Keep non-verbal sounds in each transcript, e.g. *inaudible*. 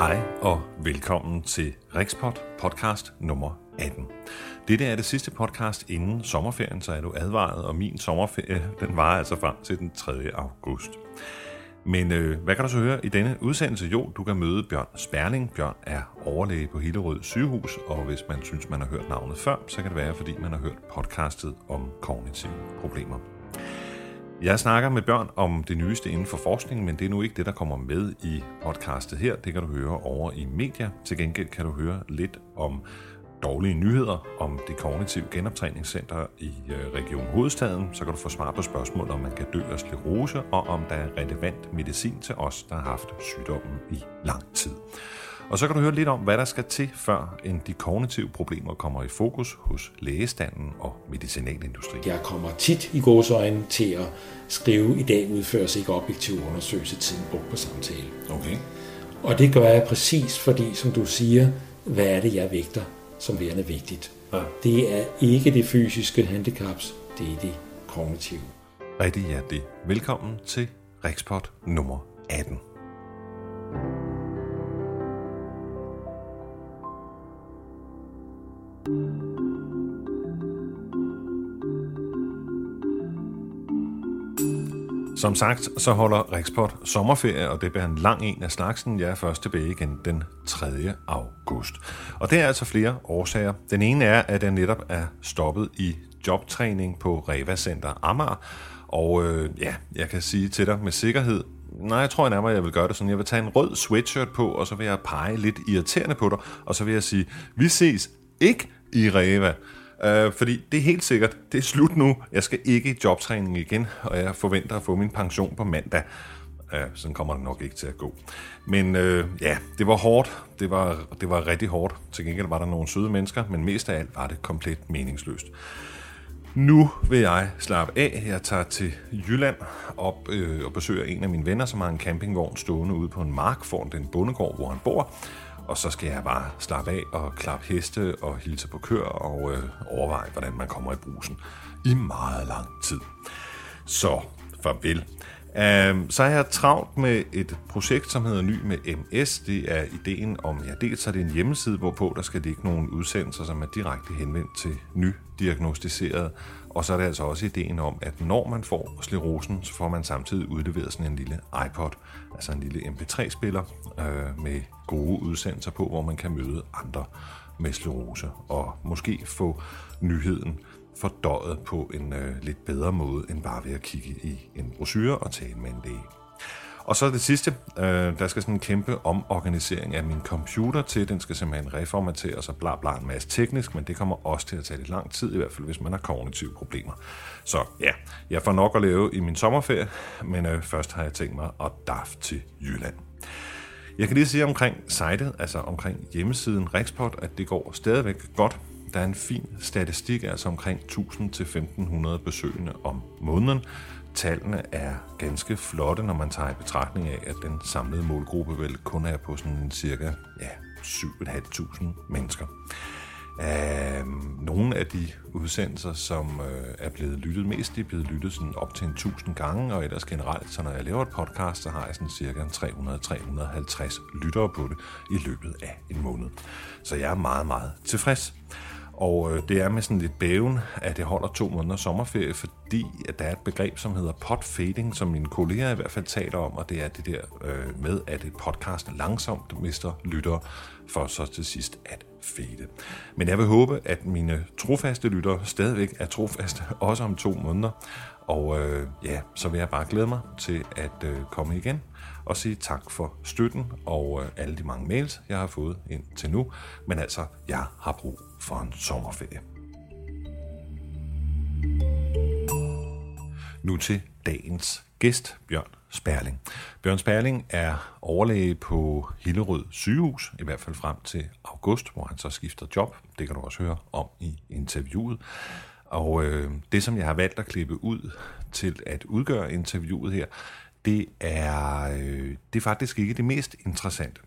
Hej og velkommen til Rikspot podcast nummer 18. Dette er det sidste podcast inden sommerferien, så er du advaret, og min sommerferie den varer altså frem til den 3. august. Men øh, hvad kan du så høre i denne udsendelse? Jo, du kan møde Bjørn Sperling. Bjørn er overlæge på Hillerød sygehus, og hvis man synes, man har hørt navnet før, så kan det være, fordi man har hørt podcastet om kognitive problemer. Jeg snakker med Bjørn om det nyeste inden for forskning, men det er nu ikke det, der kommer med i podcastet her. Det kan du høre over i media. Til gengæld kan du høre lidt om dårlige nyheder om det kognitive genoptræningscenter i øh, Region Hovedstaden. Så kan du få svar på spørgsmål, om man kan dø af sklerose, og om der er relevant medicin til os, der har haft sygdommen i lang tid. Og så kan du høre lidt om, hvad der skal til, før end de kognitive problemer kommer i fokus hos lægestanden og medicinalindustrien. Jeg kommer tit i gåsøjne til at skrive, i dag udføres ikke objektiv undersøgelse tiden brugt på samtale. Okay. Og det gør jeg præcis, fordi som du siger, hvad er det, jeg vægter som værende vigtigt. Ja. Det er ikke det fysiske handicaps, det er det kognitive. Rigtig hjertelig velkommen til Rikspot nummer 18. Som sagt, så holder Rikspot sommerferie, og det bliver en lang en af slagsen. Jeg er først tilbage igen den 3. august. Og det er altså flere årsager. Den ene er, at jeg netop er stoppet i jobtræning på Reva Center Amager. Og øh, ja, jeg kan sige til dig med sikkerhed, Nej, jeg tror jeg nærmere, jeg vil gøre det sådan. Jeg vil tage en rød sweatshirt på, og så vil jeg pege lidt irriterende på dig, og så vil jeg sige, vi ses ikke i Reva. Øh, fordi det er helt sikkert, det er slut nu. Jeg skal ikke i jobtræning igen, og jeg forventer at få min pension på mandag. Øh, sådan kommer det nok ikke til at gå. Men øh, ja, det var hårdt. Det var, det var rigtig hårdt. Til gengæld var der nogle søde mennesker, men mest af alt var det komplet meningsløst. Nu vil jeg slappe af. Jeg tager til Jylland op øh, og besøger en af mine venner, som har en campingvogn stående ude på en mark foran den bondegård, hvor han bor. Og så skal jeg bare slappe af og klappe heste og hilse på køer og øh, overveje, hvordan man kommer i brusen i meget lang tid. Så farvel. Um, så er jeg travlt med et projekt, som hedder Ny med MS. Det er ideen om, ja, dels er det en hjemmeside, hvorpå der skal ligge nogle udsendelser, som er direkte henvendt til nydiagnostiseret. Og så er det altså også ideen om, at når man får sklerosen, så får man samtidig udleveret sådan en lille iPod, altså en lille MP3-spiller øh, med gode udsendelser på, hvor man kan møde andre med sklerose og måske få nyheden fordøjet på en øh, lidt bedre måde, end bare ved at kigge i en brochure og tale med en læge. Og så det sidste, øh, der skal sådan en kæmpe omorganisering af min computer til. Den skal simpelthen reformateres og bla bla en masse teknisk, men det kommer også til at tage lidt lang tid, i hvert fald hvis man har kognitive problemer. Så ja, jeg får nok at lave i min sommerferie, men øh, først har jeg tænkt mig at daft til Jylland. Jeg kan lige sige omkring sitet, altså omkring hjemmesiden Rexport, at det går stadigvæk godt. Der er en fin statistik, altså omkring 1000-1500 besøgende om måneden. Tallene er ganske flotte, når man tager i betragtning af, at den samlede målgruppe vel kun er på sådan cirka ja, 7.500 mennesker. Uh, nogle af de udsendelser, som uh, er blevet lyttet mest, de er blevet lyttet sådan op til en 1000 gange, og ellers generelt, så når jeg laver et podcast, så har jeg sådan cirka 300-350 lyttere på det i løbet af en måned. Så jeg er meget, meget tilfreds. Og øh, det er med sådan lidt bæven, at det holder to måneder sommerferie, for fordi at der er et begreb, som hedder podfading, som mine kolleger i hvert fald taler om, og det er det der øh, med, at et podcast langsomt mister lyttere, for så til sidst at fade. Men jeg vil håbe, at mine trofaste lyttere stadigvæk er trofaste, *laughs* også om to måneder. Og øh, ja, så vil jeg bare glæde mig til at øh, komme igen og sige tak for støtten og øh, alle de mange mails, jeg har fået ind til nu. Men altså, jeg har brug for en sommerferie. Nu til dagens gæst, Bjørn Sperling. Bjørn Sperling er overlæge på Hillerød sygehus, i hvert fald frem til august, hvor han så skifter job. Det kan du også høre om i interviewet. Og øh, det, som jeg har valgt at klippe ud til at udgøre interviewet her, det er, øh, det er faktisk ikke det mest interessante.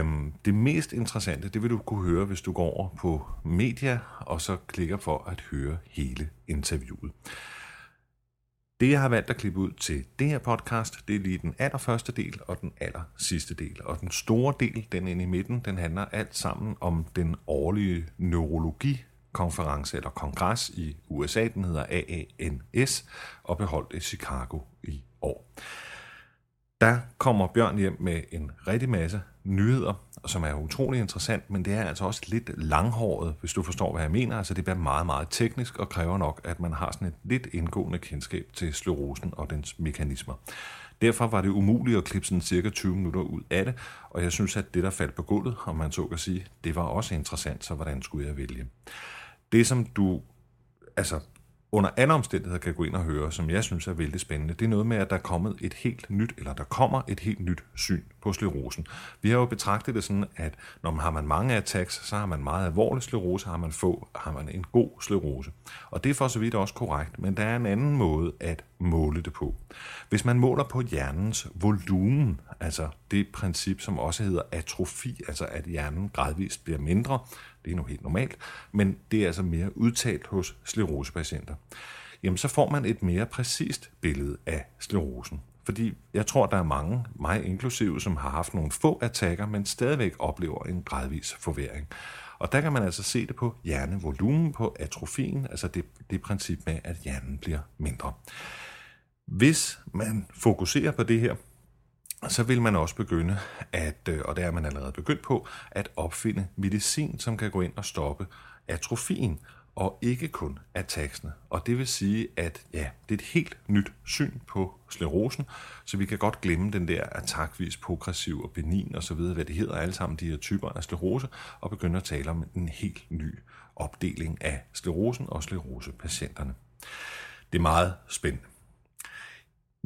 Um, det mest interessante, det vil du kunne høre, hvis du går over på media, og så klikker for at høre hele interviewet. Det, jeg har valgt at klippe ud til det her podcast, det er lige den allerførste del og den aller sidste del. Og den store del, den inde i midten, den handler alt sammen om den årlige neurologikonference eller kongres i USA. Den hedder AANS og beholdt i Chicago i år. Der kommer Bjørn hjem med en rigtig masse nyheder, som er utrolig interessant, men det er altså også lidt langhåret, hvis du forstår, hvad jeg mener. Altså det bliver meget, meget teknisk og kræver nok, at man har sådan et lidt indgående kendskab til sklerosen og dens mekanismer. Derfor var det umuligt at klippe sådan cirka 20 minutter ud af det, og jeg synes, at det, der faldt på gulvet, om man så kan sige, det var også interessant, så hvordan skulle jeg vælge? Det, som du altså, under andre omstændigheder kan gå ind og høre, som jeg synes er vældig spændende, det er noget med, at der er kommet et helt nyt, eller der kommer et helt nyt syn på sklerosen. Vi har jo betragtet det sådan, at når man har man mange attacks, så har man meget alvorlig sklerose, har man få, har man en god sklerose. Og det er for så vidt også korrekt, men der er en anden måde at måle det på. Hvis man måler på hjernens volumen, altså det princip, som også hedder atrofi, altså at hjernen gradvist bliver mindre, det er nu helt normalt, men det er altså mere udtalt hos sklerosepatienter. Jamen så får man et mere præcist billede af sklerosen. Fordi jeg tror, der er mange, mig inklusive, som har haft nogle få attacker, men stadigvæk oplever en gradvis forværing. Og der kan man altså se det på hjernevolumen, på atrofien, altså det, det princip med, at hjernen bliver mindre. Hvis man fokuserer på det her, så vil man også begynde at, øh, og det er man allerede begyndt på, at opfinde medicin, som kan gå ind og stoppe atrofien, og ikke kun attacksene. Og det vil sige, at ja, det er et helt nyt syn på sklerosen, så vi kan godt glemme den der attackvis progressiv og benin og så videre, hvad det hedder alle sammen, de her typer af sklerose, og begynde at tale om en helt ny opdeling af sklerosen og sklerosepatienterne. Det er meget spændende.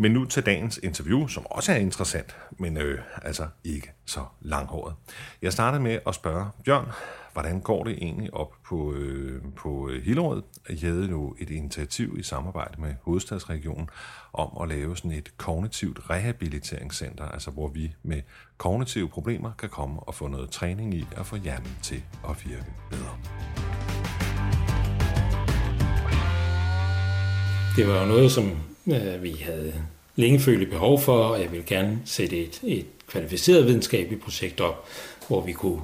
Men nu til dagens interview, som også er interessant, men øh, altså ikke så langhåret. Jeg startede med at spørge Bjørn, hvordan går det egentlig op på, øh, på Hillerød? Jeg havde jo et initiativ i samarbejde med Hovedstadsregionen om at lave sådan et kognitivt rehabiliteringscenter, altså hvor vi med kognitive problemer kan komme og få noget træning i at få hjernen til at virke bedre. Det var jo noget, som øh, vi havde længe følt behov for, og jeg vil gerne sætte et, et kvalificeret videnskabeligt projekt op, hvor vi kunne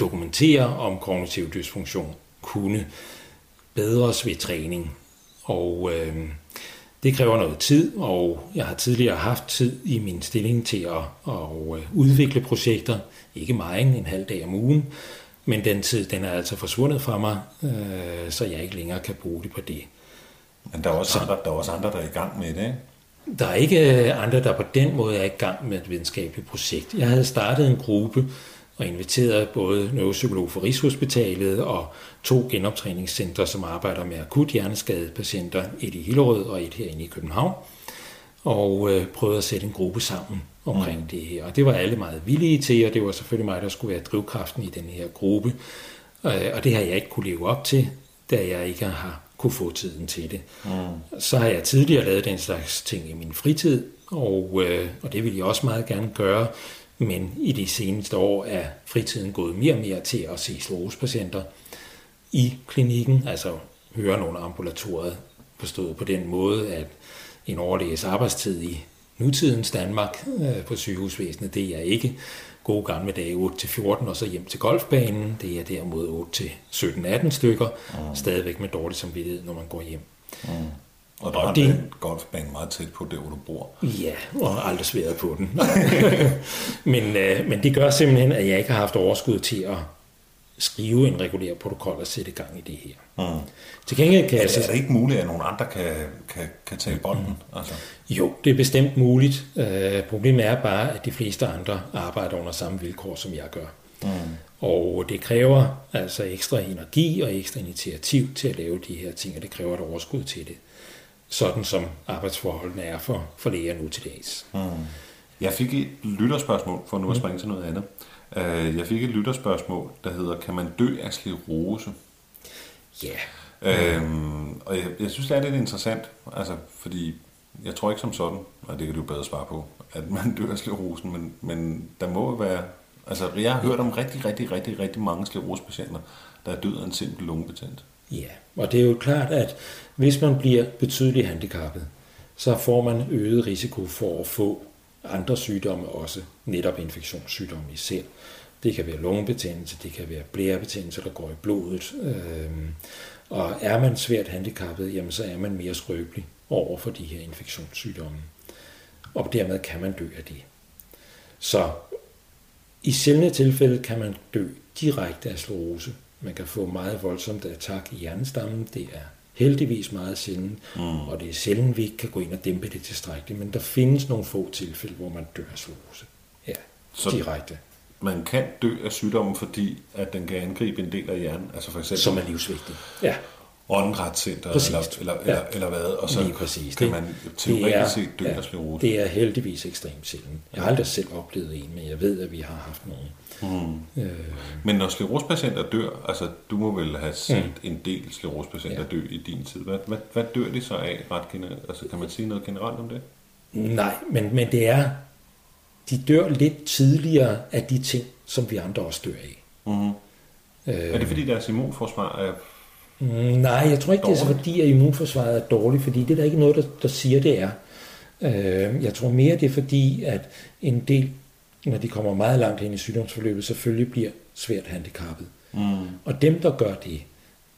dokumentere, om kognitiv dysfunktion kunne bedres ved træning. Og øh, det kræver noget tid, og jeg har tidligere haft tid i min stilling til at, at øh, udvikle projekter. Ikke meget, en halv dag om ugen, men den tid den er altså forsvundet fra mig, øh, så jeg ikke længere kan bruge det på det. Men der er også, andre, der er også andre, der er i gang med det, ikke? Der er ikke andre, der på den måde er i gang med et videnskabeligt projekt. Jeg havde startet en gruppe og inviteret både neuropsykolog for Rigshospitalet og to genoptræningscentre, som arbejder med akut hjerneskadede patienter, et i Hillerød og et herinde i København, og øh, prøvede at sætte en gruppe sammen omkring mm. det her. Og det var alle meget villige til, og det var selvfølgelig mig, der skulle være drivkraften i den her gruppe. Øh, og det har jeg ikke kunne leve op til, da jeg ikke har kunne få tiden til det. Mm. Så har jeg tidligere lavet den slags ting i min fritid, og, øh, og det vil jeg også meget gerne gøre, men i de seneste år er fritiden gået mere og mere til at se sklerosepatienter i klinikken, altså høre nogle ambulatoriet, forstået på den måde, at en overlæges arbejdstid i nutidens Danmark øh, på sygehusvæsenet, det er ikke gode gamle dage 8-14 og så hjem til golfbanen. Det er derimod 8-17-18 stykker, mm. stadigvæk med dårlig samvittighed, når man går hjem. Mm. Og der og er det, en golfbane meget tæt på der, hvor du bor. Ja, og aldrig sværet på den. *laughs* men, øh, men det gør simpelthen, at jeg ikke har haft overskud til at skrive en regulær protokol og sætte gang i det her. Mm. Til gengæld kan er, det, er det ikke muligt, at nogle andre kan, kan, kan tage bolden? Mm. Altså. Jo, det er bestemt muligt. Uh, problemet er bare, at de fleste andre arbejder under samme vilkår, som jeg gør. Mm. Og det kræver altså ekstra energi og ekstra initiativ til at lave de her ting, og det kræver et overskud til det. Sådan som arbejdsforholdene er for, for læger nu til dags. Mm. Jeg fik et lytterspørgsmål, for nu at mm. springe til noget andet. Øh, jeg fik et lytterspørgsmål, der hedder, kan man dø af sklerose? Ja. Yeah. Øhm, og jeg, jeg synes, det er lidt interessant, altså, fordi jeg tror ikke som sådan, og det kan du bedre svare på, at man dør af sklerosen, men, men der må være, altså jeg har hørt om rigtig, rigtig, rigtig, rigtig mange sklerosepatienter, der er død af en simpel lungebetændt. Ja, og det er jo klart, at hvis man bliver betydeligt handicappet, så får man øget risiko for at få andre sygdomme også, netop infektionssygdomme især. Det kan være lungebetændelse, det kan være blærebetændelse, der går i blodet. Øhm, og er man svært handicappet, jamen så er man mere skrøbelig over for de her infektionssygdomme. Og dermed kan man dø af det. Så i sjældne tilfælde kan man dø direkte af sklerose. Man kan få meget voldsomt attack i hjernestammen. Det er heldigvis meget sjældent, mm. og det er sjældent, vi ikke kan gå ind og dæmpe det tilstrækkeligt. Men der findes nogle få tilfælde, hvor man dør af sklerose. Ja, Så direkte. Man kan dø af sygdommen, fordi at den kan angribe en del af hjernen, altså for eksempel... Som er livsvigtig. Ja åndretscenter eller, eller, ja. eller, eller hvad, og så præcis. kan man teoretisk set dø af sklerose. Det er heldigvis ekstremt sjældent. Jeg har aldrig selv oplevet en, men jeg ved, at vi har haft nogen. Mm. Øh. Men når sklerosepatienter dør, altså du må vel have set mm. en del sklerosepatienter ja. dø i din tid. Hvad, hvad, hvad dør de så af ret generelt? Altså kan man sige noget generelt om det? Nej, men, men det er, de dør lidt tidligere af de ting, som vi andre også dør af. Mm. Øh. Er det fordi deres immunforsvar er nej, jeg tror ikke, dårligt. det er så fordi, at immunforsvaret er dårligt, fordi det er der ikke noget, der, der siger, det er. Øh, jeg tror mere, det er fordi, at en del, når de kommer meget langt ind i sygdomsforløbet, selvfølgelig bliver svært handicappet. Mm. Og dem, der gør det,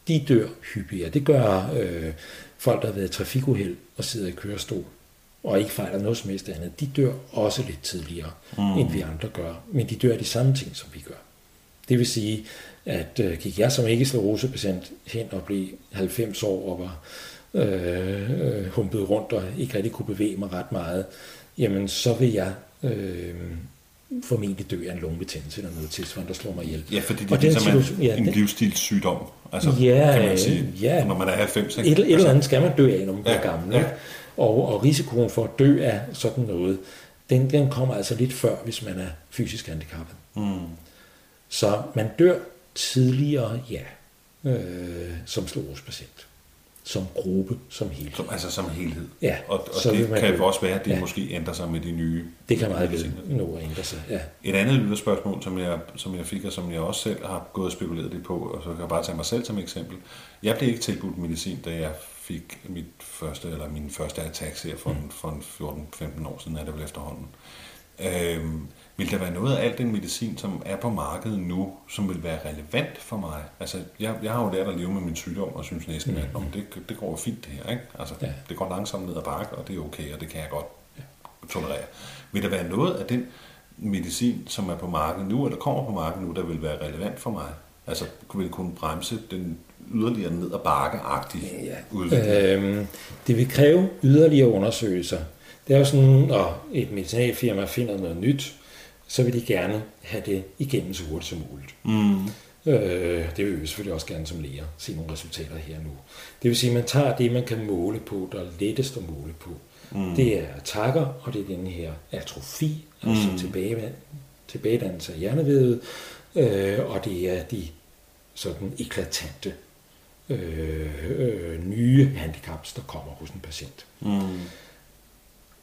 de dør hyppigere. Det gør øh, folk, der har været i trafikuheld og sidder i kørestol og ikke fejler noget som helst andet. De dør også lidt tidligere, mm. end vi andre gør. Men de dør af de samme ting, som vi gør. Det vil sige, at øh, gik jeg som ikke sklerosepatient hen og blev 90 år og var øh, øh, humpet rundt og ikke rigtig kunne bevæge mig ret meget, jamen så vil jeg øh, formentlig dø af en lungebetændelse eller noget tilsvarende, der slår mig ihjel. Ja, fordi det er ligesom en, ja, en livsstilssygdom, altså, ja, kan man sige, ja, når man er 90. Ikke? Et, et altså, eller andet skal man dø af, når man ja, bliver gammel. Ja. Og, og risikoen for at dø af sådan noget, den, den kommer altså lidt før, hvis man er fysisk handicappet. Mm. Så man dør tidligere, ja, øh, som sklerosepatient. Som gruppe, som helhed. Som, altså som helhed. Ja. Og, og det kan jo også være, at det ja. måske ændrer sig med de nye... Det kan meget vel nå at ændre sig, ja. Et andet lytterspørgsmål, som jeg, som jeg fik, og som jeg også selv har gået og spekuleret lidt på, og så kan jeg bare tage mig selv som eksempel. Jeg blev ikke tilbudt medicin, da jeg fik mit første, eller min første attack her for, mm. for 14-15 år siden, er det vel efterhånden. Øhm, vil der være noget af al den medicin, som er på markedet nu, som vil være relevant for mig? Altså, jeg, jeg har jo lært at leve med min sygdom, og synes næsten, at mm. det, det går fint det her. Ikke? Altså, ja. Det går langsomt ned ad bakke, og det er okay, og det kan jeg godt ja. tolerere. Vil der være noget af den medicin, som er på markedet nu, eller kommer på markedet nu, der vil være relevant for mig? Altså, vil det kunne bremse den yderligere ned ad bakke-agtige ja. udvikling? Øhm, det vil kræve yderligere undersøgelser. Det er jo sådan, når et medicinalfirma finder noget nyt, så vil de gerne have det igennem så hurtigt som muligt. Mm. Øh, det vil vi selvfølgelig også gerne som læger se nogle resultater her nu. Det vil sige, at man tager det, man kan måle på, der er lettest at måle på. Mm. Det er takker, og det er den her atrofi, altså mm. tilbage, tilbagedannelse af hjernevævet, øh, og det er de sådan eklatante øh, øh, nye handicaps, der kommer hos en patient. Mm.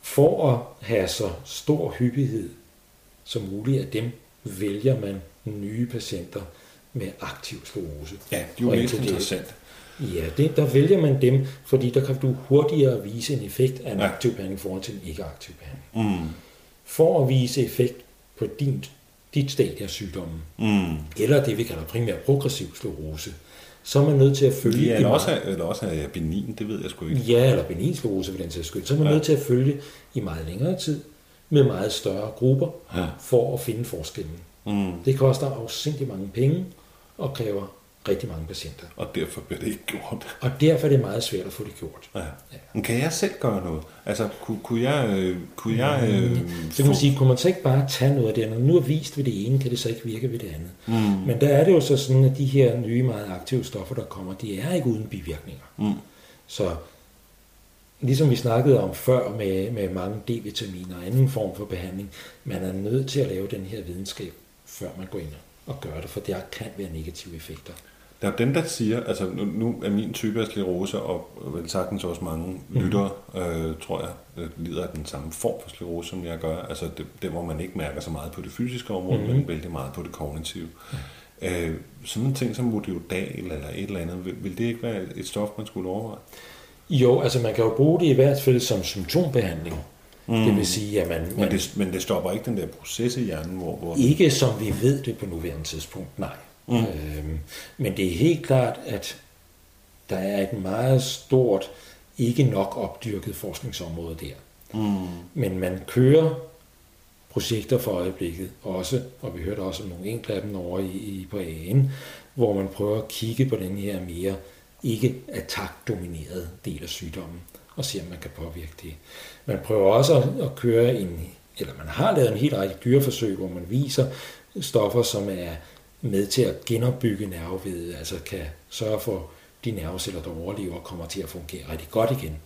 For at have så stor hyppighed som muligt af dem vælger man nye patienter med aktiv sklerose. Ja, det er jo mest interessant. Ja, det, der vælger man dem, fordi der kan du hurtigere vise en effekt af en ja. aktiv behandling forhold til en ikke-aktiv behandling. Mm. For at vise effekt på din, dit stadie af sygdommen, mm. eller det vi kalder primært progressiv sklerose, så er man nødt til at følge... Ja, eller, også, eller også er benin, det ved jeg sgu ikke. Ja, eller benin sklerose for den sags skyld. Så er man ja. nødt til at følge i meget længere tid, med meget større grupper ja. for at finde forskellen. Mm. Det koster afsindig mange penge og kræver rigtig mange patienter. Og derfor bliver det ikke gjort. Og derfor er det meget svært at få det gjort. Ja. Ja. Men kan jeg selv gøre noget? Altså, kunne, kunne jeg... Øh, kunne jeg øh, mm. så kan man sige, kunne man så ikke bare tage noget af det andet? Nu er vist ved det ene, kan det så ikke virke ved det andet. Mm. Men der er det jo så sådan, at de her nye, meget aktive stoffer, der kommer, de er ikke uden bivirkninger. Mm. Så ligesom vi snakkede om før med, med mange D-vitaminer og anden form for behandling, man er nødt til at lave den her videnskab, før man går ind og gør det, for der kan være negative effekter. Der er dem, der siger, altså nu, nu er min type af sklerose, og vel sagtens også mange mm. lyttere, øh, tror jeg, øh, lider af den samme form for sklerose, som jeg gør. Altså det, det hvor man ikke mærker så meget på det fysiske område, mm. men vældig meget på det kognitive. Mm. Øh, sådan en ting som Modioldal eller et eller andet, vil, vil det ikke være et stof, man skulle overveje? Jo, altså man kan jo bruge det i hvert fald som symptombehandling. Mm. Det vil sige, at man... man men, det, men det stopper ikke den der proces i hjernen, hvor... hvor ikke som vi ved det på nuværende tidspunkt, nej. Mm. Øhm, men det er helt klart, at der er et meget stort, ikke nok opdyrket forskningsområde der. Mm. Men man kører projekter for øjeblikket også, og vi hørte også om nogle enkelte af dem over i, i på AN, hvor man prøver at kigge på den her mere ikke attack-dominerede del af sygdommen, og se om man kan påvirke det. Man prøver også at, køre en, eller man har lavet en helt række dyreforsøg, hvor man viser stoffer, som er med til at genopbygge nervevedet, altså kan sørge for, de nerveceller, der overlever, kommer til at fungere rigtig godt igen.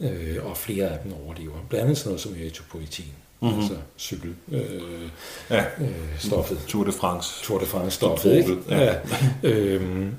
Øh, og flere af dem overlever. Blandt andet sådan noget som erythropoietin, mm-hmm. altså cykel øh, ja. øh, stoffet. Tour de France. Tour de France stoffet, ikke? Ja. ja. øhm,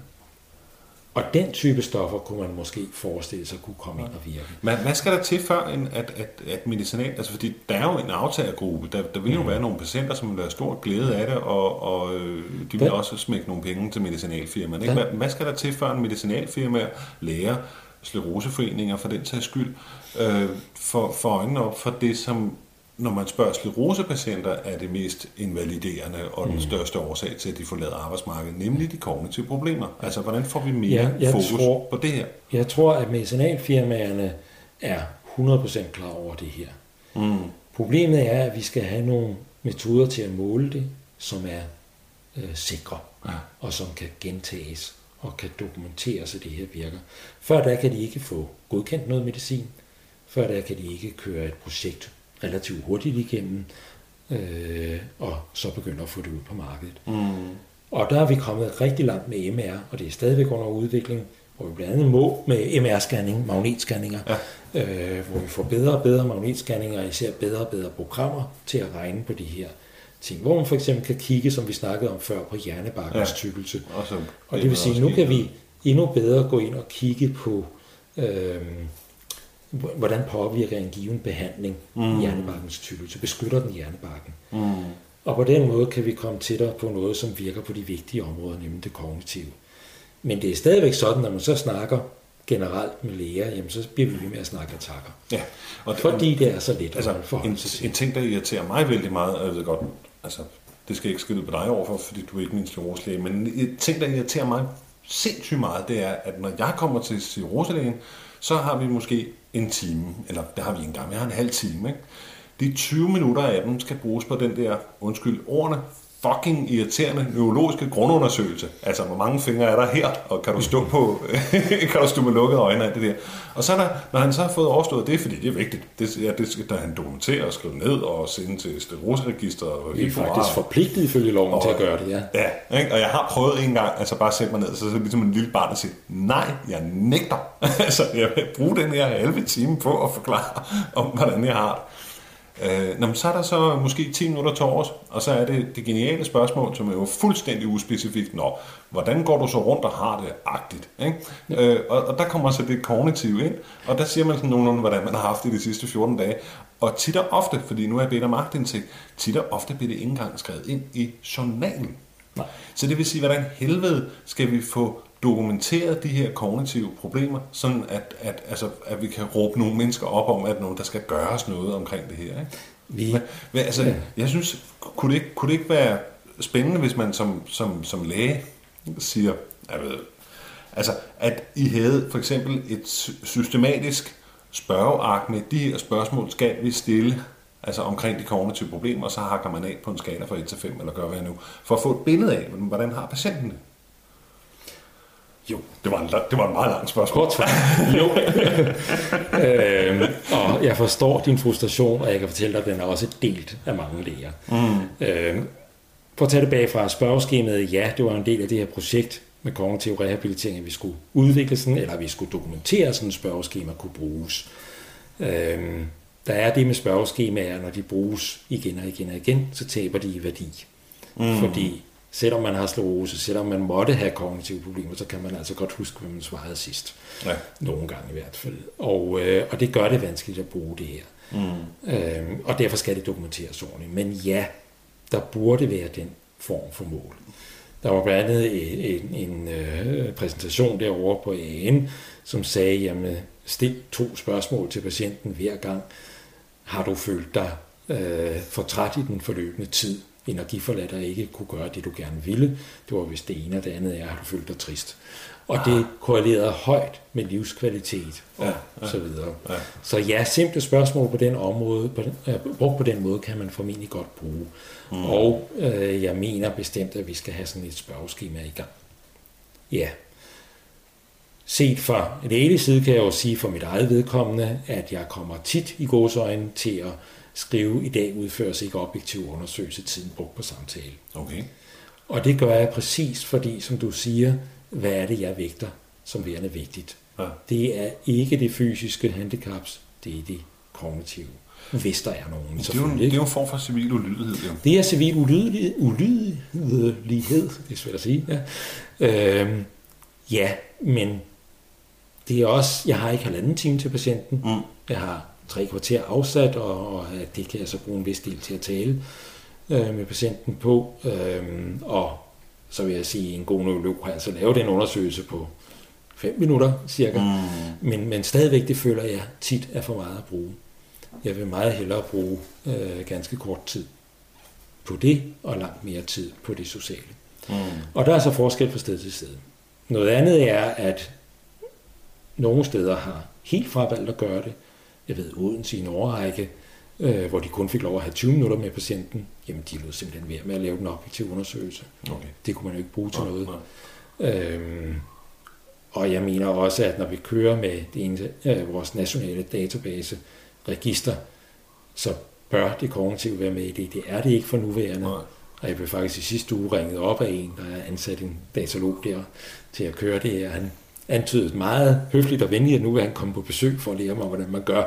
og den type stoffer kunne man måske forestille sig kunne komme ind og virke. Men hvad skal der til før, at, at, at medicinal, altså fordi der er jo en aftagergruppe, der, der vil jo mm. være nogle patienter, som vil have stor glæde af det, og, og øh, de vil også smække nogle penge til medicinalfirmaen. Ikke? Hvad, hvad skal der til før en medicinalfirma lærer skleroseforeninger for den sags skyld, øh, for, for øjnene op for det, som når man spørger sklerosepatienter, er det mest invaliderende og den mm. største årsag til, at de forlader arbejdsmarkedet, nemlig de kognitive problemer. Altså, hvordan får vi mere ja, fokus tror, på det her? Jeg tror, at medicinalfirmaerne er 100% klar over det her. Mm. Problemet er, at vi skal have nogle metoder til at måle det, som er øh, sikre, ja. og som kan gentages og kan dokumenteres, at det her virker. Før der kan de ikke få godkendt noget medicin. Før der kan de ikke køre et projekt relativt hurtigt igennem, øh, og så begynder at få det ud på markedet. Mm. Og der er vi kommet rigtig langt med MR, og det er stadigvæk under udvikling, hvor vi blandt andet må med MR-scanning, magnetscanninger, ja. øh, hvor vi får bedre og bedre magnetscanninger, og især bedre og bedre programmer til at regne på de her ting. Hvor man for eksempel kan kigge, som vi snakkede om før, på hjernebakkens ja. tykkelse. Og, og det vil sige, nu kan vi endnu bedre gå ind og kigge på øh, hvordan påvirker en given behandling mm. hjernebarkens tykkelse, beskytter den hjernebarken. Mm. Og på den måde kan vi komme tættere på noget, som virker på de vigtige områder, nemlig det kognitive. Men det er stadigvæk sådan, når man så snakker generelt med læger, jamen så bliver vi ved med at snakke attacker. Ja. Og Fordi det er så let altså, at forholde en, sig til. En ting, der irriterer mig vældig meget, jeg ved godt, altså, det skal jeg ikke skille på dig overfor, fordi du er ikke min skleroselæge, men en ting, der irriterer mig sindssygt meget, det er, at når jeg kommer til skleroselægen, så har vi måske en time, eller det har vi en gang, vi har en halv time. Ikke? De 20 minutter af dem skal bruges på den der, undskyld, ordene, fucking irriterende neurologiske grundundersøgelse. Altså, hvor mange fingre er der her, og kan du stå på, *laughs* kan du stå med lukkede øjne af det der. Og så der, når han så har fået overstået det, fordi det er vigtigt, det, ja, det skal han dokumentere og skrive ned og sende til skleroseregisteret. Vi er faktisk forpligtet ifølge loven og, til at gøre det, ja. Ja, ikke? og jeg har prøvet en gang, altså bare sætte mig ned, så, så ligesom en lille barn, og sige, nej, jeg nægter. *laughs* altså, jeg vil bruge den her halve time på at forklare om, hvordan jeg har det. Øh, når man så er der så måske 10 minutter til års, og så er det det geniale spørgsmål, som er jo fuldstændig uspecifikt. Nå, hvordan går du så rundt og har det agtigt? Ikke? Ja. Øh, og, og der kommer så det kognitive ind, og der siger man sådan nogenlunde, hvordan man har haft det de sidste 14 dage. Og tit og ofte, fordi nu er jeg bedt om agtindsigt, tit og ofte bliver det ikke engang skrevet ind i journalen. Nej. Så det vil sige, hvordan helvede skal vi få dokumenteret de her kognitive problemer, sådan at, at, altså, at vi kan råbe nogle mennesker op om, at nogen, der skal gøres noget omkring det her. Ikke? Vi, men, men, altså, ja. Jeg synes, kunne det, ikke, kunne det ikke være spændende, hvis man som, som, som læge siger, jeg ved, altså, at I havde for eksempel et systematisk spørgeark med de her spørgsmål, skal vi stille altså omkring de kognitive problemer, og så hakker man af på en skala fra 1 til 5, eller gør hvad nu, for at få et billede af, hvordan har patienten det. Jo. Det var en, det var en meget lang spørgsmål. Kort Jo. *laughs* øhm, og jeg forstår din frustration, og jeg kan fortælle dig, at den er også delt af mange læger. Mm. Øhm, for at tage tilbage fra spørgeskemaet, ja, det var en del af det her projekt med kognitiv rehabilitering, at vi skulle udvikle sådan, eller vi skulle dokumentere, sådan et spørgeskema kunne bruges. Øhm, der er det med spørgeskemaer, når de bruges igen og igen og igen, så taber de i værdi. Mm. Fordi selvom man har sklerose, selvom man måtte have kognitive problemer, så kan man altså godt huske, hvad man svarede sidst. Ja. Nogle gange i hvert fald. Og, øh, og det gør det vanskeligt at bruge det her. Mm. Øhm, og derfor skal det dokumenteres ordentligt. Men ja, der burde være den form for mål. Der var blandt andet en, en, en øh, præsentation derovre på AN, som sagde, jamen stil to spørgsmål til patienten hver gang. Har du følt dig øh, for træt i den forløbende tid? Energiforladt og ikke kunne gøre det, du gerne ville. Det var hvis det ene, og det andet er, har du følt dig trist? Og det korrelerede højt med livskvalitet og ja, ja, så videre. Ja. Så ja, simple spørgsmål på den område, på den, øh, brugt på den måde, kan man formentlig godt bruge. Mm. Og øh, jeg mener bestemt, at vi skal have sådan et spørgeskema i gang. Ja. Set fra ene side kan jeg jo sige for mit eget vedkommende, at jeg kommer tit i godsøjne til at skrive, i dag udføres ikke objektiv undersøgelse tiden brugt på samtale. Okay. Og det gør jeg præcis, fordi som du siger, hvad er det, jeg vægter som værende vigtigt. Ja. Det er ikke det fysiske handicaps, det er det kognitive. Hvis der er nogen, det er, jo, det er jo en form for civil ulydighed. Jo. Det er civil ulydighed, ulydighed, det er svært at sige. Ja. Øhm, ja, men det er også, jeg har ikke halvanden time til patienten. Mm. Jeg har tre kvarter afsat, og, og det kan jeg så bruge en vis del til at tale øh, med patienten på. Øhm, og så vil jeg sige, en god neurolog har altså lavet en undersøgelse på 5 minutter cirka. Mm. Men, men stadigvæk, det føler jeg tit er for meget at bruge. Jeg vil meget hellere bruge øh, ganske kort tid på det, og langt mere tid på det sociale. Mm. Og der er så forskel fra sted til sted. Noget andet er, at nogle steder har helt fravalgt at gøre det. Jeg ved, Odense i en overrække, øh, hvor de kun fik lov at have 20 minutter med patienten, jamen de lod simpelthen være med at lave den objektive undersøgelse. Okay. Det kunne man jo ikke bruge til ja, noget. Ja. Øhm, og jeg mener også, at når vi kører med det ene, øh, vores nationale database register, så bør det kognitive være med i det. Det er det ikke for nuværende. Ja. Og jeg blev faktisk i sidste uge ringet op af en, der er ansat en datalog der til at køre det. Og han antydede meget høfligt og venligt, at nu vil han komme på besøg for at lære mig, hvordan man gør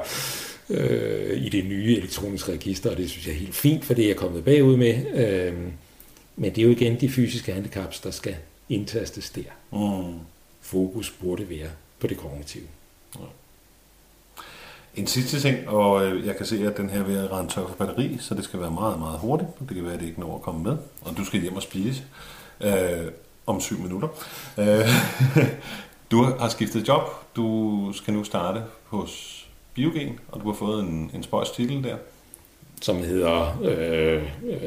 øh, i det nye elektroniske register, og det synes jeg er helt fint, for det er jeg kommet bagud med. Øh, men det er jo igen de fysiske handicaps, der skal indtastes der. Mm. Fokus burde være på det kognitive. Ja. En sidste ting, og øh, jeg kan se, at den her vil rende tør for batteri, så det skal være meget, meget hurtigt. Det kan være, at det ikke når at komme med, og du skal hjem og spise øh, om syv minutter. Øh, *laughs* du har skiftet job. Du skal nu starte hos Biogen, og du har fået en, en spøjs titel der. Som hedder øh,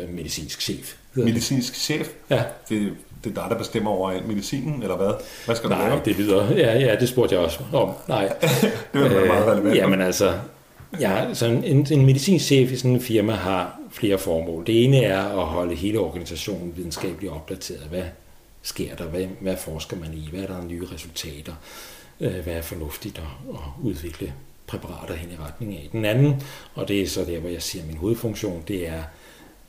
medicinsk chef. Medicinsk chef? Ja. Det, det er dig, der bestemmer over medicinen, eller hvad? Hvad skal Nej, du lave? det lyder... Ja, ja, det spurgte jeg også om. Nej. *laughs* det være meget relevant. Jamen altså, ja, så en, en medicinsk chef i sådan en firma har flere formål. Det ene er at holde hele organisationen videnskabeligt opdateret. Hvad sker der? Hvad, hvad forsker man i? Hvad er der nye resultater? Øh, hvad er fornuftigt at, at udvikle præparater hen i retning af. Den anden, og det er så der, hvor jeg siger, at min hovedfunktion, det er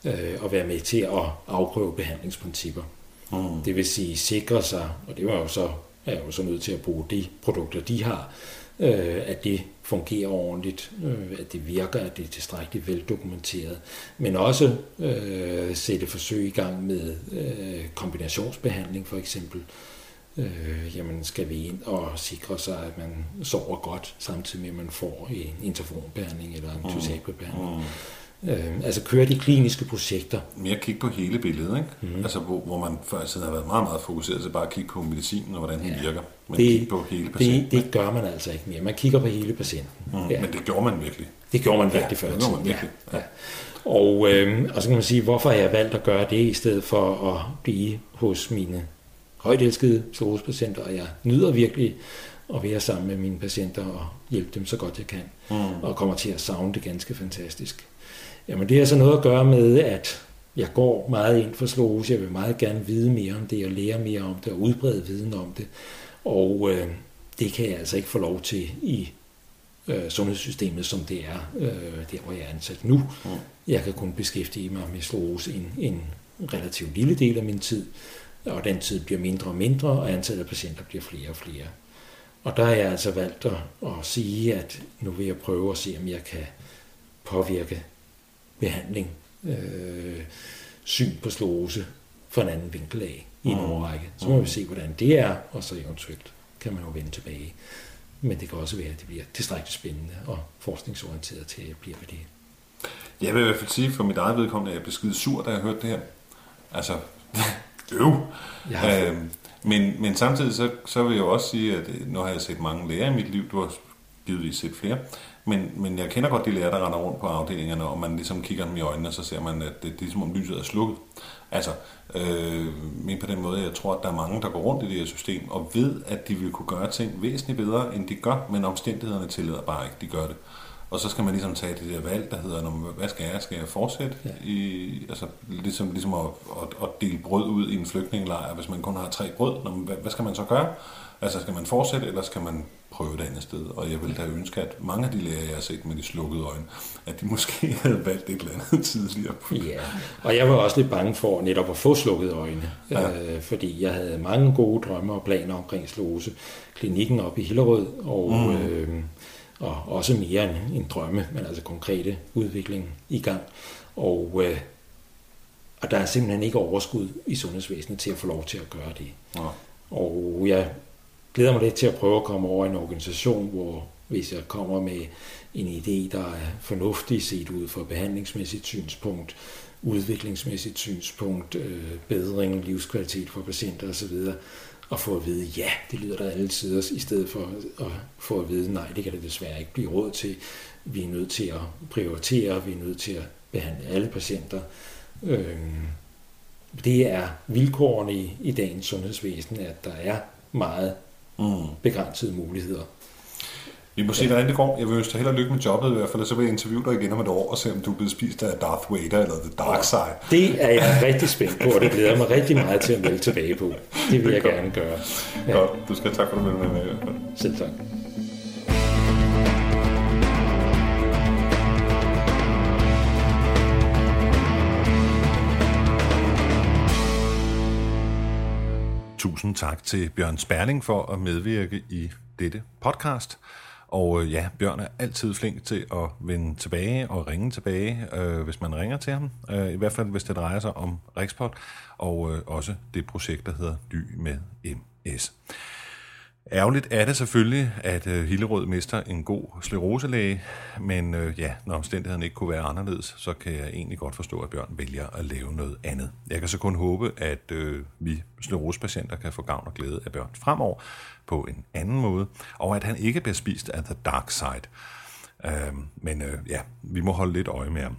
øh, at være med til at afprøve behandlingsprincipper. Mm. Det vil sige sikre sig, og det var jo så, er jeg jo så nødt til at bruge de produkter, de har, øh, at det fungerer ordentligt, øh, at det virker, at det er tilstrækkeligt veldokumenteret, men også øh, sætte forsøg i gang med øh, kombinationsbehandling for eksempel, øh, jamen skal vi ind og sikre sig, at man sover godt, samtidig med at man får en interfonbehandling eller en mm. Mm. Øh, altså køre de kliniske projekter. Mere kigge på hele billedet, ikke? Mm. Altså hvor, hvor man før siden har været meget, meget fokuseret til bare at kigge på medicinen og hvordan den ja. virker. Men det, kigge på hele patienten. Det, det gør man altså ikke mere. Man kigger på hele patienten. Mm. Ja. Men det gjorde man virkelig. Det gjorde man virkelig ja, før. Det gjorde man virkelig. Ja. Ja. Og, øh, og så kan man sige, hvorfor har jeg valgt at gøre det, i stedet for at blive hos mine højt elskede sklerosepatienter, og jeg nyder virkelig at være sammen med mine patienter og hjælpe dem så godt jeg kan, mm. og kommer til at savne det ganske fantastisk. Jamen det har så noget at gøre med, at jeg går meget ind for sklerose, jeg vil meget gerne vide mere om det, og lære mere om det, og udbrede viden om det, og øh, det kan jeg altså ikke få lov til i øh, sundhedssystemet, som det er, øh, der hvor jeg er ansat nu. Jeg kan kun beskæftige mig med sklerose en, en relativt lille del af min tid, og den tid bliver mindre og mindre, og antallet af patienter bliver flere og flere. Og der har jeg altså valgt at, at sige, at nu vil jeg prøve at se, om jeg kan påvirke behandling, øh, syn på slåse fra en anden vinkel af i en mm. overrække. Så må vi se, hvordan det er, og så eventuelt kan man jo vende tilbage. Men det kan også være, at det bliver tilstrækkeligt spændende og forskningsorienteret til at blive det. Jeg vil i hvert fald sige, for mit eget vedkommende, at jeg blev skide sur, da jeg hørte det her. Altså, *laughs* øv. Ja. Øhm, men, men samtidig så, så vil jeg jo også sige, at øh, nu har jeg set mange læger i mit liv, du har givetvis set flere, men, men jeg kender godt de læger, der render rundt på afdelingerne, og man ligesom kigger dem i øjnene, og så ser man, at det, det er som om lyset er slukket. Altså, øh, men på den måde, jeg tror, at der er mange, der går rundt i det her system, og ved, at de vil kunne gøre ting væsentligt bedre, end de gør, men omstændighederne tillader bare ikke, de gør det. Og så skal man ligesom tage det der valg, der hedder, hvad skal jeg? Skal jeg fortsætte? Ja. I, altså, ligesom, ligesom at, at, at, dele brød ud i en flygtningelejr, hvis man kun har tre brød. Hvad, hvad skal man så gøre? Altså, skal man fortsætte, eller skal man prøve et andet sted? Og jeg vil da ønske, at mange af de læger, jeg har set med de slukkede øjne, at de måske *laughs* havde valgt et eller andet tidligere. Ja, og jeg var også lidt bange for netop at få slukkede øjne, ja. øh, fordi jeg havde mange gode drømme og planer omkring slose. Klinikken op i Hillerød, og... Mm. Øh, og også mere end en drømme, men altså konkrete udvikling i gang. Og, øh, og der er simpelthen ikke overskud i sundhedsvæsenet til at få lov til at gøre det. Ja. Og jeg glæder mig lidt til at prøve at komme over i en organisation, hvor hvis jeg kommer med en idé, der er fornuftig set ud fra behandlingsmæssigt synspunkt, udviklingsmæssigt synspunkt, øh, bedring, livskvalitet for patienter osv., og få at vide, ja, det lyder der alle tider, i stedet for at få at vide, nej, det kan det desværre ikke blive råd til. Vi er nødt til at prioritere, vi er nødt til at behandle alle patienter. Øhm, det er vilkårene i, i dagens sundhedsvæsen, at der er meget mm. begrænsede muligheder vi må se, hvordan det går. Jeg vil ønske dig held og lykke med jobbet i hvert fald, så vil jeg interviewe dig igen om et år og se, om du er blevet spist af Darth Vader eller The Dark Side. Det er jeg rigtig spændt på, og det glæder mig rigtig meget til at melde tilbage på. Det vil det jeg godt. gerne gøre. Ja. Godt. Du skal tak for, du med med. Selv tak. Tusind tak til Bjørn Sperling for at medvirke i dette podcast. Og øh, ja, Bjørn er altid flink til at vende tilbage og ringe tilbage, øh, hvis man ringer til ham. Øh, I hvert fald, hvis det drejer sig om Rexport, og øh, også det projekt, der hedder Dy med MS. Ærgerligt er det selvfølgelig, at øh, Hillerød mister en god skleroselæge, men øh, ja, når omstændighederne ikke kunne være anderledes, så kan jeg egentlig godt forstå, at Bjørn vælger at lave noget andet. Jeg kan så kun håbe, at øh, vi sklerosepatienter kan få gavn og glæde af Bjørn fremover på en anden måde, og at han ikke bliver spist af the dark side. Øh, men øh, ja, vi må holde lidt øje med ham.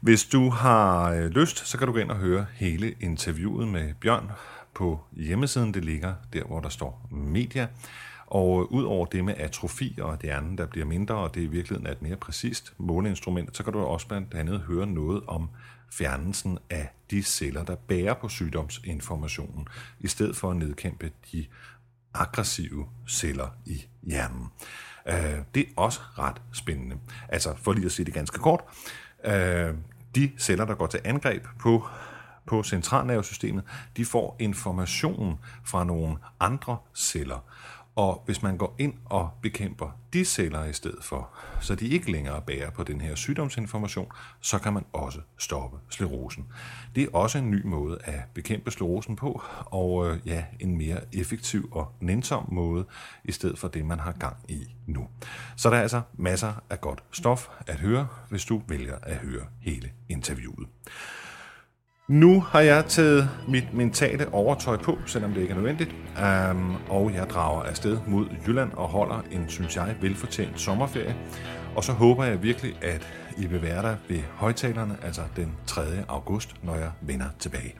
Hvis du har øh, lyst, så kan du gå ind og høre hele interviewet med Bjørn på hjemmesiden. Det ligger der, hvor der står media. Og øh, ud over det med atrofi og hjernen, der bliver mindre, og det i virkeligheden er et mere præcist måleinstrument, så kan du også blandt andet høre noget om fjernelsen af de celler, der bærer på sygdomsinformationen, i stedet for at nedkæmpe de aggressive celler i hjernen. Øh, det er også ret spændende. Altså, for lige at sige det ganske kort, øh, de celler, der går til angreb på på centralnervesystemet, de får information fra nogle andre celler. Og hvis man går ind og bekæmper de celler i stedet for, så de ikke længere bærer på den her sygdomsinformation, så kan man også stoppe sklerosen. Det er også en ny måde at bekæmpe sklerosen på, og øh, ja, en mere effektiv og nænsom måde, i stedet for det, man har gang i nu. Så der er altså masser af godt stof at høre, hvis du vælger at høre hele interviewet. Nu har jeg taget mit mentale overtøj på, selvom det ikke er nødvendigt, um, og jeg drager afsted mod Jylland og holder en, synes jeg, velfortjent sommerferie. Og så håber jeg virkelig, at I vil være der ved højtalerne, altså den 3. august, når jeg vender tilbage.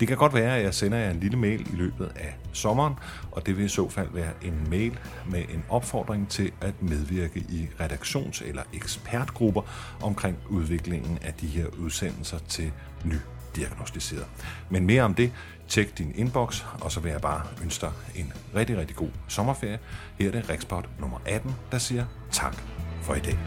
Det kan godt være, at jeg sender jer en lille mail i løbet af sommeren, og det vil i så fald være en mail med en opfordring til at medvirke i redaktions- eller ekspertgrupper omkring udviklingen af de her udsendelser til ny diagnostiseret. Men mere om det, tjek din inbox, og så vil jeg bare ønske dig en rigtig, rigtig god sommerferie. Her er det Rexport nummer 18, der siger tak for i dag.